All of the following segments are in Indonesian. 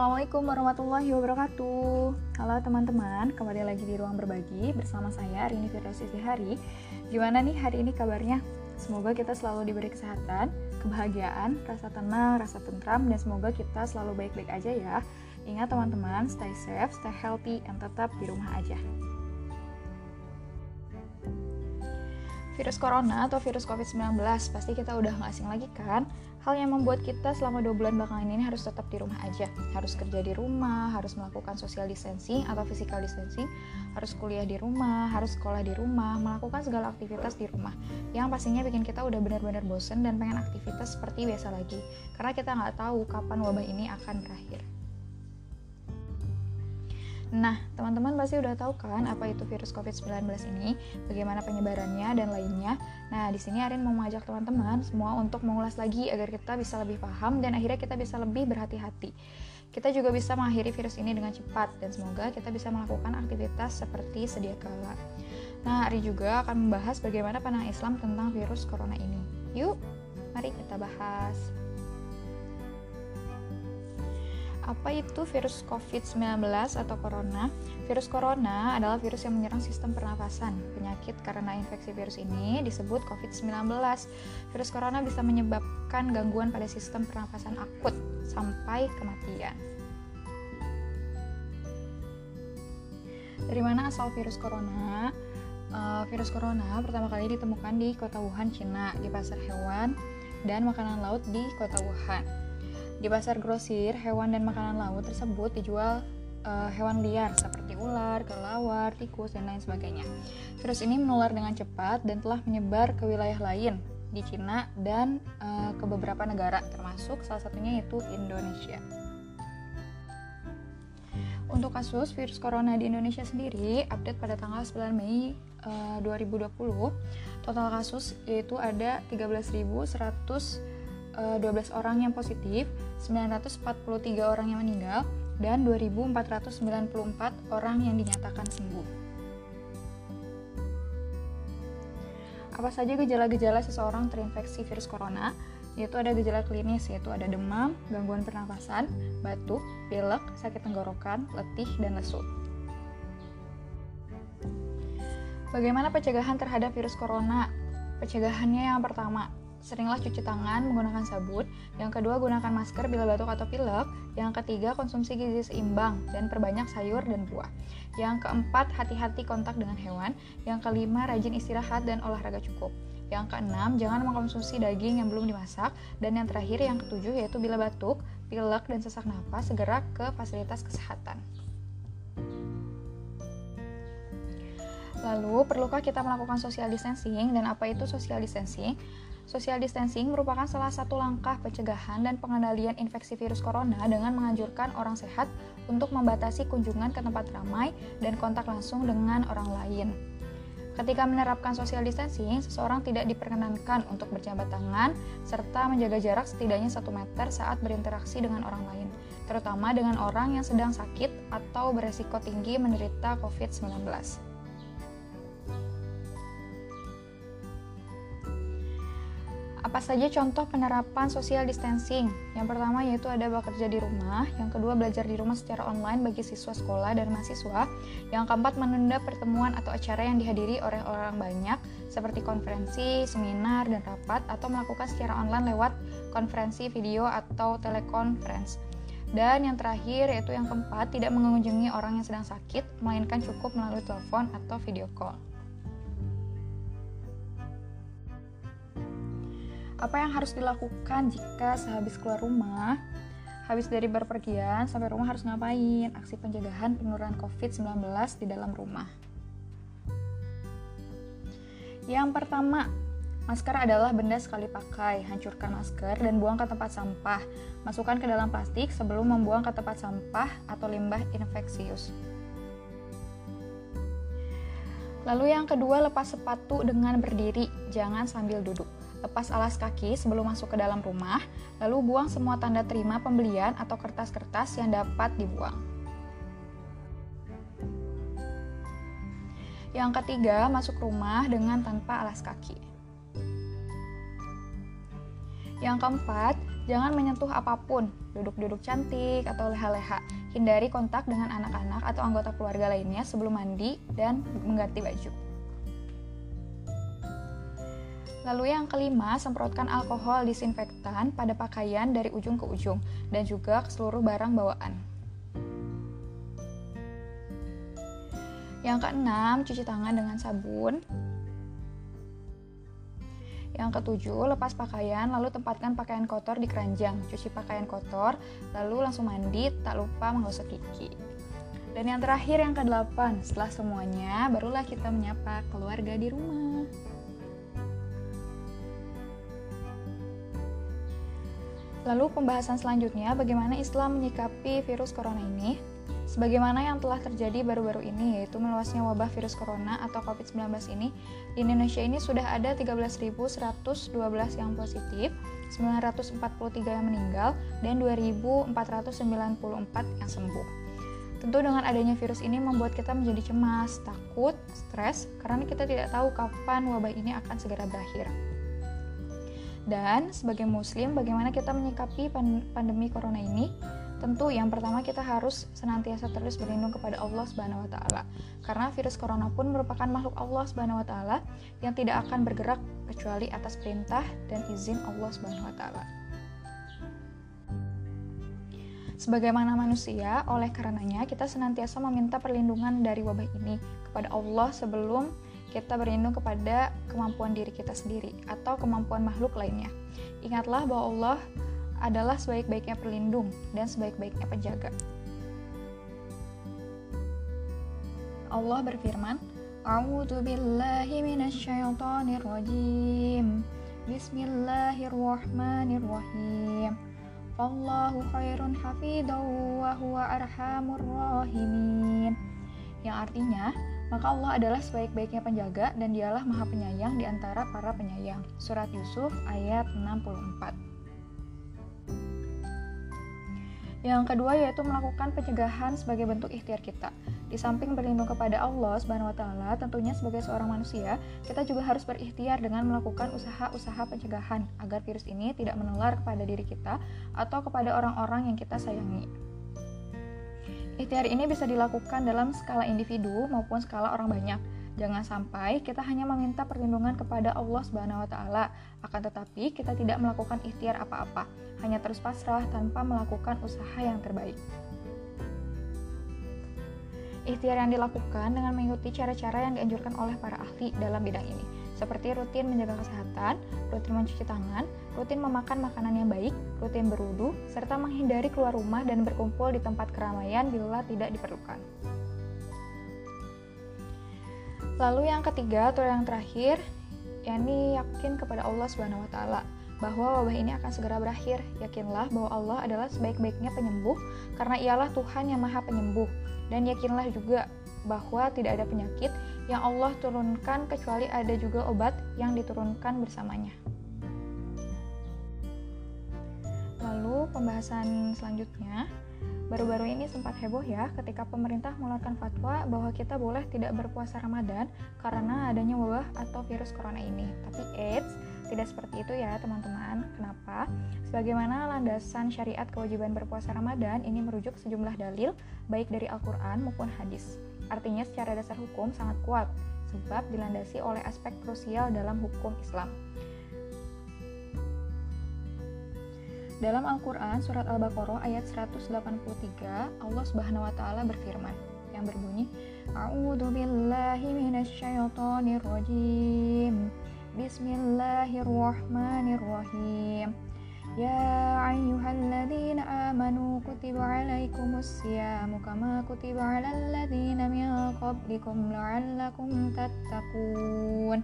Assalamualaikum warahmatullahi wabarakatuh Halo teman-teman, kembali lagi di Ruang Berbagi Bersama saya Rini Firdaus Hari. Gimana nih hari ini kabarnya? Semoga kita selalu diberi kesehatan, kebahagiaan, rasa tenang, rasa tentram Dan semoga kita selalu baik-baik aja ya Ingat teman-teman, stay safe, stay healthy, and tetap di rumah aja Virus corona atau virus COVID-19 pasti kita udah gak asing lagi kan? Hal yang membuat kita selama dua bulan belakangan ini harus tetap di rumah aja. Harus kerja di rumah, harus melakukan social distancing atau physical distancing, harus kuliah di rumah, harus sekolah di rumah, melakukan segala aktivitas di rumah. Yang pastinya bikin kita udah benar-benar bosen dan pengen aktivitas seperti biasa lagi. Karena kita nggak tahu kapan wabah ini akan berakhir. Nah, teman-teman pasti udah tahu kan apa itu virus COVID-19 ini, bagaimana penyebarannya dan lainnya. Nah, di sini Arin mau mengajak teman-teman semua untuk mengulas lagi agar kita bisa lebih paham dan akhirnya kita bisa lebih berhati-hati. Kita juga bisa mengakhiri virus ini dengan cepat dan semoga kita bisa melakukan aktivitas seperti sedia kala. Nah, Ari juga akan membahas bagaimana pandangan Islam tentang virus corona ini. Yuk, mari kita bahas. Apa itu virus COVID-19 atau corona? Virus corona adalah virus yang menyerang sistem pernafasan. Penyakit karena infeksi virus ini disebut COVID-19. Virus corona bisa menyebabkan gangguan pada sistem pernafasan akut sampai kematian. Dari mana asal virus corona? Uh, virus corona pertama kali ditemukan di kota Wuhan, Cina, di pasar hewan dan makanan laut di kota Wuhan. Di pasar grosir, hewan dan makanan laut tersebut dijual uh, hewan liar seperti ular, kelawar, tikus, dan lain sebagainya. Virus ini menular dengan cepat dan telah menyebar ke wilayah lain di Cina dan uh, ke beberapa negara, termasuk salah satunya yaitu Indonesia. Untuk kasus virus corona di Indonesia sendiri, update pada tanggal 9 Mei uh, 2020, total kasus yaitu ada 13.100 12 eh, orang yang positif, 943 orang yang meninggal, dan 2.494 orang yang dinyatakan sembuh. Apa saja gejala-gejala seseorang terinfeksi virus corona? Yaitu ada gejala klinis, yaitu ada demam, gangguan pernafasan, batuk, pilek, sakit tenggorokan, letih, dan lesu. Bagaimana pencegahan terhadap virus corona? Pencegahannya yang pertama, seringlah cuci tangan menggunakan sabun. Yang kedua, gunakan masker bila batuk atau pilek. Yang ketiga, konsumsi gizi seimbang dan perbanyak sayur dan buah. Yang keempat, hati-hati kontak dengan hewan. Yang kelima, rajin istirahat dan olahraga cukup. Yang keenam, jangan mengkonsumsi daging yang belum dimasak. Dan yang terakhir, yang ketujuh, yaitu bila batuk, pilek, dan sesak napas, segera ke fasilitas kesehatan. Lalu, perlukah kita melakukan social distancing dan apa itu social distancing? Social distancing merupakan salah satu langkah pencegahan dan pengendalian infeksi virus corona dengan menganjurkan orang sehat untuk membatasi kunjungan ke tempat ramai dan kontak langsung dengan orang lain. Ketika menerapkan social distancing, seseorang tidak diperkenankan untuk berjabat tangan serta menjaga jarak setidaknya 1 meter saat berinteraksi dengan orang lain, terutama dengan orang yang sedang sakit atau beresiko tinggi menderita COVID-19. Apa saja contoh penerapan social distancing? Yang pertama yaitu ada bekerja di rumah, yang kedua belajar di rumah secara online bagi siswa sekolah dan mahasiswa, yang keempat menunda pertemuan atau acara yang dihadiri oleh orang banyak seperti konferensi, seminar, dan rapat atau melakukan secara online lewat konferensi video atau telekonferensi. Dan yang terakhir yaitu yang keempat, tidak mengunjungi orang yang sedang sakit, melainkan cukup melalui telepon atau video call. Apa yang harus dilakukan jika sehabis keluar rumah, habis dari berpergian sampai rumah harus ngapain? Aksi pencegahan penurunan COVID-19 di dalam rumah. Yang pertama, masker adalah benda sekali pakai. Hancurkan masker dan buang ke tempat sampah. Masukkan ke dalam plastik sebelum membuang ke tempat sampah atau limbah infeksius. Lalu yang kedua, lepas sepatu dengan berdiri, jangan sambil duduk. Lepas alas kaki sebelum masuk ke dalam rumah, lalu buang semua tanda terima pembelian atau kertas-kertas yang dapat dibuang. Yang ketiga, masuk rumah dengan tanpa alas kaki. Yang keempat, jangan menyentuh apa pun, duduk-duduk cantik atau leha-leha. Hindari kontak dengan anak-anak atau anggota keluarga lainnya sebelum mandi dan mengganti baju. Lalu yang kelima, semprotkan alkohol disinfektan pada pakaian dari ujung ke ujung dan juga ke seluruh barang bawaan. Yang keenam, cuci tangan dengan sabun. Yang ketujuh, lepas pakaian lalu tempatkan pakaian kotor di keranjang. Cuci pakaian kotor, lalu langsung mandi, tak lupa menggosok gigi. Dan yang terakhir yang kedelapan, setelah semuanya barulah kita menyapa keluarga di rumah. Lalu pembahasan selanjutnya bagaimana Islam menyikapi virus corona ini? Sebagaimana yang telah terjadi baru-baru ini yaitu meluasnya wabah virus corona atau COVID-19 ini, di Indonesia ini sudah ada 13.112 yang positif, 943 yang meninggal, dan 2.494 yang sembuh. Tentu dengan adanya virus ini membuat kita menjadi cemas, takut, stres, karena kita tidak tahu kapan wabah ini akan segera berakhir. Dan sebagai muslim, bagaimana kita menyikapi pandemi corona ini? Tentu yang pertama kita harus senantiasa terus berlindung kepada Allah Subhanahu wa taala. Karena virus corona pun merupakan makhluk Allah Subhanahu wa taala yang tidak akan bergerak kecuali atas perintah dan izin Allah Subhanahu wa taala. Sebagaimana manusia, oleh karenanya kita senantiasa meminta perlindungan dari wabah ini kepada Allah sebelum kita berlindung kepada kemampuan diri kita sendiri atau kemampuan makhluk lainnya. Ingatlah bahwa Allah adalah sebaik-baiknya pelindung dan sebaik-baiknya penjaga. Allah berfirman, A'udzu billahi minasyaitonir rajim. Bismillahirrahmanirrahim. Wallahu khairun hafidhan wa huwa arhamur rahimin. Yang artinya, maka Allah adalah sebaik-baiknya penjaga dan dialah maha penyayang di antara para penyayang. Surat Yusuf ayat 64. Yang kedua yaitu melakukan pencegahan sebagai bentuk ikhtiar kita. Di samping berlindung kepada Allah Subhanahu wa taala, tentunya sebagai seorang manusia, kita juga harus berikhtiar dengan melakukan usaha-usaha pencegahan agar virus ini tidak menular kepada diri kita atau kepada orang-orang yang kita sayangi. Ikhtiar ini bisa dilakukan dalam skala individu maupun skala orang banyak. Jangan sampai kita hanya meminta perlindungan kepada Allah Subhanahu wa taala, akan tetapi kita tidak melakukan ikhtiar apa-apa, hanya terus pasrah tanpa melakukan usaha yang terbaik. Ikhtiar yang dilakukan dengan mengikuti cara-cara yang dianjurkan oleh para ahli dalam bidang ini seperti rutin menjaga kesehatan, rutin mencuci tangan, rutin memakan makanan yang baik, rutin berwudu, serta menghindari keluar rumah dan berkumpul di tempat keramaian bila tidak diperlukan. Lalu yang ketiga atau yang terakhir, yakni yakin kepada Allah Subhanahu wa taala bahwa wabah ini akan segera berakhir. Yakinlah bahwa Allah adalah sebaik-baiknya penyembuh karena ialah Tuhan yang Maha Penyembuh. Dan yakinlah juga bahwa tidak ada penyakit yang Allah turunkan kecuali ada juga obat yang diturunkan bersamanya. Lalu pembahasan selanjutnya, baru-baru ini sempat heboh ya ketika pemerintah mengeluarkan fatwa bahwa kita boleh tidak berpuasa Ramadan karena adanya wabah atau virus corona ini. Tapi AIDS tidak seperti itu ya teman-teman. Kenapa? Sebagaimana landasan syariat kewajiban berpuasa Ramadan ini merujuk sejumlah dalil baik dari Al-Quran maupun hadis. Artinya secara dasar hukum sangat kuat, sebab dilandasi oleh aspek krusial dalam hukum Islam. Dalam Al-Quran, surat Al-Baqarah ayat 183, Allah Subhanahu wa Ta'ala berfirman, yang berbunyi, A'udhu billahi minasyaitonir rajim. Bismillahirrahmanirrahim. يا أيها الذين آمنوا كتب عليكم الصيام كما كتب على الذين من قبلكم لعلكم تتقون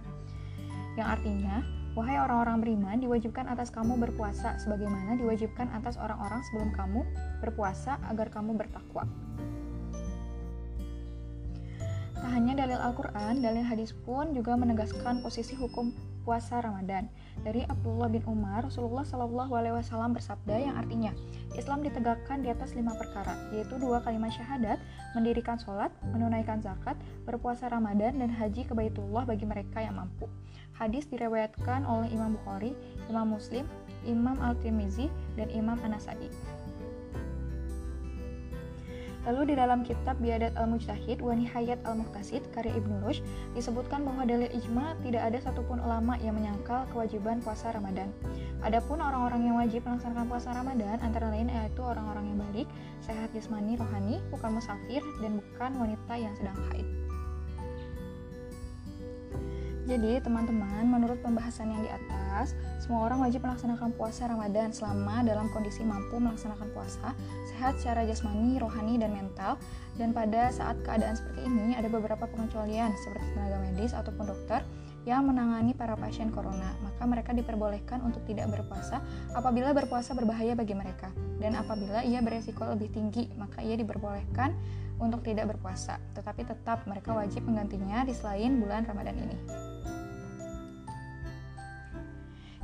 yang artinya wahai orang-orang beriman diwajibkan atas kamu berpuasa sebagaimana diwajibkan atas orang-orang sebelum kamu berpuasa agar kamu bertakwa Tak hanya dalil Al-Quran, dalil hadis pun juga menegaskan posisi hukum puasa Ramadan. Dari Abdullah bin Umar, Rasulullah Shallallahu Alaihi Wasallam bersabda yang artinya Islam ditegakkan di atas lima perkara, yaitu dua kalimat syahadat, mendirikan sholat, menunaikan zakat, berpuasa Ramadan, dan haji ke Baitullah bagi mereka yang mampu. Hadis direwayatkan oleh Imam Bukhari, Imam Muslim, Imam Al-Tirmizi, dan Imam An-Nasai. Lalu di dalam kitab Biadat Al-Mujtahid wa Nihayat Al-Muqtasid karya Ibnu Rushd disebutkan bahwa dalil ijma tidak ada satupun ulama yang menyangkal kewajiban puasa Ramadan. Adapun orang-orang yang wajib melaksanakan puasa Ramadan antara lain yaitu orang-orang yang balik, sehat jasmani rohani, bukan musafir dan bukan wanita yang sedang haid. Jadi, teman-teman, menurut pembahasan yang di atas, semua orang wajib melaksanakan puasa Ramadan selama dalam kondisi mampu melaksanakan puasa, sehat secara jasmani, rohani, dan mental. Dan pada saat keadaan seperti ini, ada beberapa pengecualian seperti tenaga medis ataupun dokter yang menangani para pasien corona. Maka mereka diperbolehkan untuk tidak berpuasa apabila berpuasa berbahaya bagi mereka. Dan apabila ia beresiko lebih tinggi, maka ia diperbolehkan untuk tidak berpuasa. Tetapi tetap mereka wajib menggantinya di selain bulan Ramadan ini.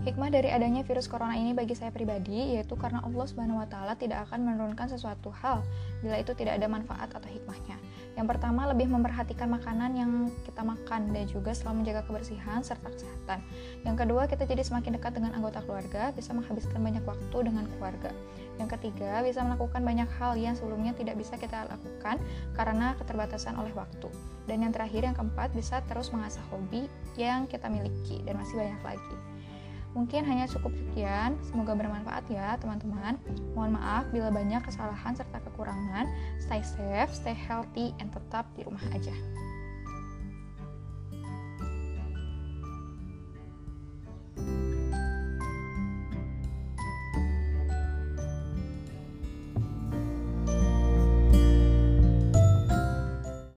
Hikmah dari adanya virus corona ini bagi saya pribadi yaitu karena Allah Subhanahu wa taala tidak akan menurunkan sesuatu hal bila itu tidak ada manfaat atau hikmahnya. Yang pertama, lebih memperhatikan makanan yang kita makan dan juga selalu menjaga kebersihan serta kesehatan. Yang kedua, kita jadi semakin dekat dengan anggota keluarga, bisa menghabiskan banyak waktu dengan keluarga. Yang ketiga, bisa melakukan banyak hal yang sebelumnya tidak bisa kita lakukan karena keterbatasan oleh waktu. Dan yang terakhir, yang keempat, bisa terus mengasah hobi yang kita miliki dan masih banyak lagi. Mungkin hanya cukup sekian, semoga bermanfaat ya teman-teman. Mohon maaf bila banyak kesalahan serta kekurangan. Stay safe, stay healthy, and tetap di rumah aja.